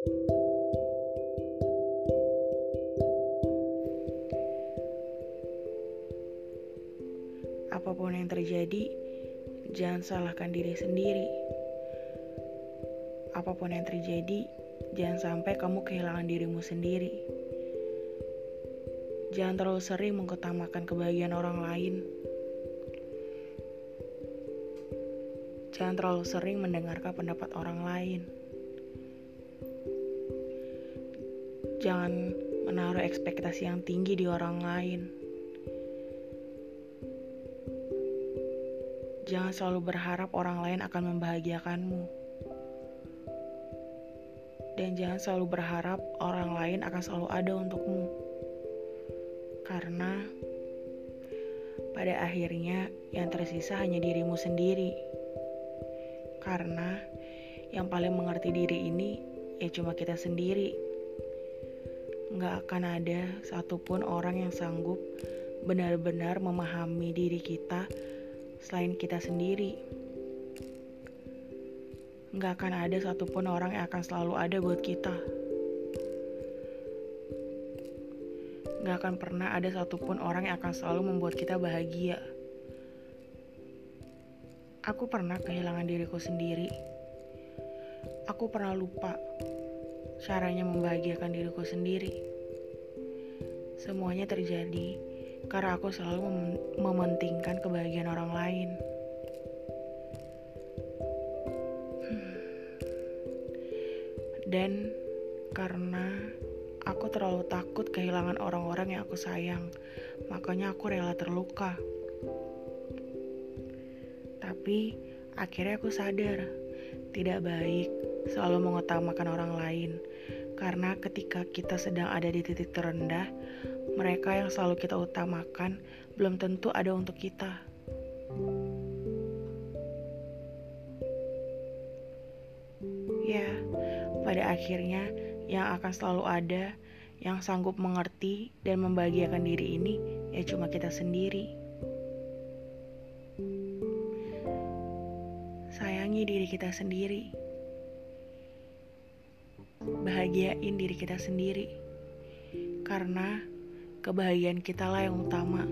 Apa pun yang terjadi, jangan salahkan diri sendiri. Apa pun yang terjadi, jangan sampai kamu kehilangan dirimu sendiri. Jangan terlalu sering mengutamakan kebahagiaan orang lain. Jangan terlalu sering mendengarkan pendapat orang lain. Jangan menaruh ekspektasi yang tinggi di orang lain. Jangan selalu berharap orang lain akan membahagiakanmu. Dan jangan selalu berharap orang lain akan selalu ada untukmu. Karena pada akhirnya yang tersisa hanya dirimu sendiri. Karena yang paling mengerti diri ini ya cuma kita sendiri nggak akan ada satupun orang yang sanggup benar-benar memahami diri kita selain kita sendiri. Nggak akan ada satupun orang yang akan selalu ada buat kita. Nggak akan pernah ada satupun orang yang akan selalu membuat kita bahagia. Aku pernah kehilangan diriku sendiri. Aku pernah lupa caranya membahagiakan diriku sendiri. Semuanya terjadi karena aku selalu mem mementingkan kebahagiaan orang lain. Dan karena aku terlalu takut kehilangan orang-orang yang aku sayang, makanya aku rela terluka. Tapi akhirnya aku sadar, tidak baik selalu mengutamakan orang lain karena ketika kita sedang ada di titik terendah, mereka yang selalu kita utamakan belum tentu ada untuk kita. Ya, pada akhirnya yang akan selalu ada, yang sanggup mengerti dan membahagiakan diri ini, ya cuma kita sendiri. Sayangi diri kita sendiri bahagiain diri kita sendiri. Karena kebahagiaan kita lah yang utama.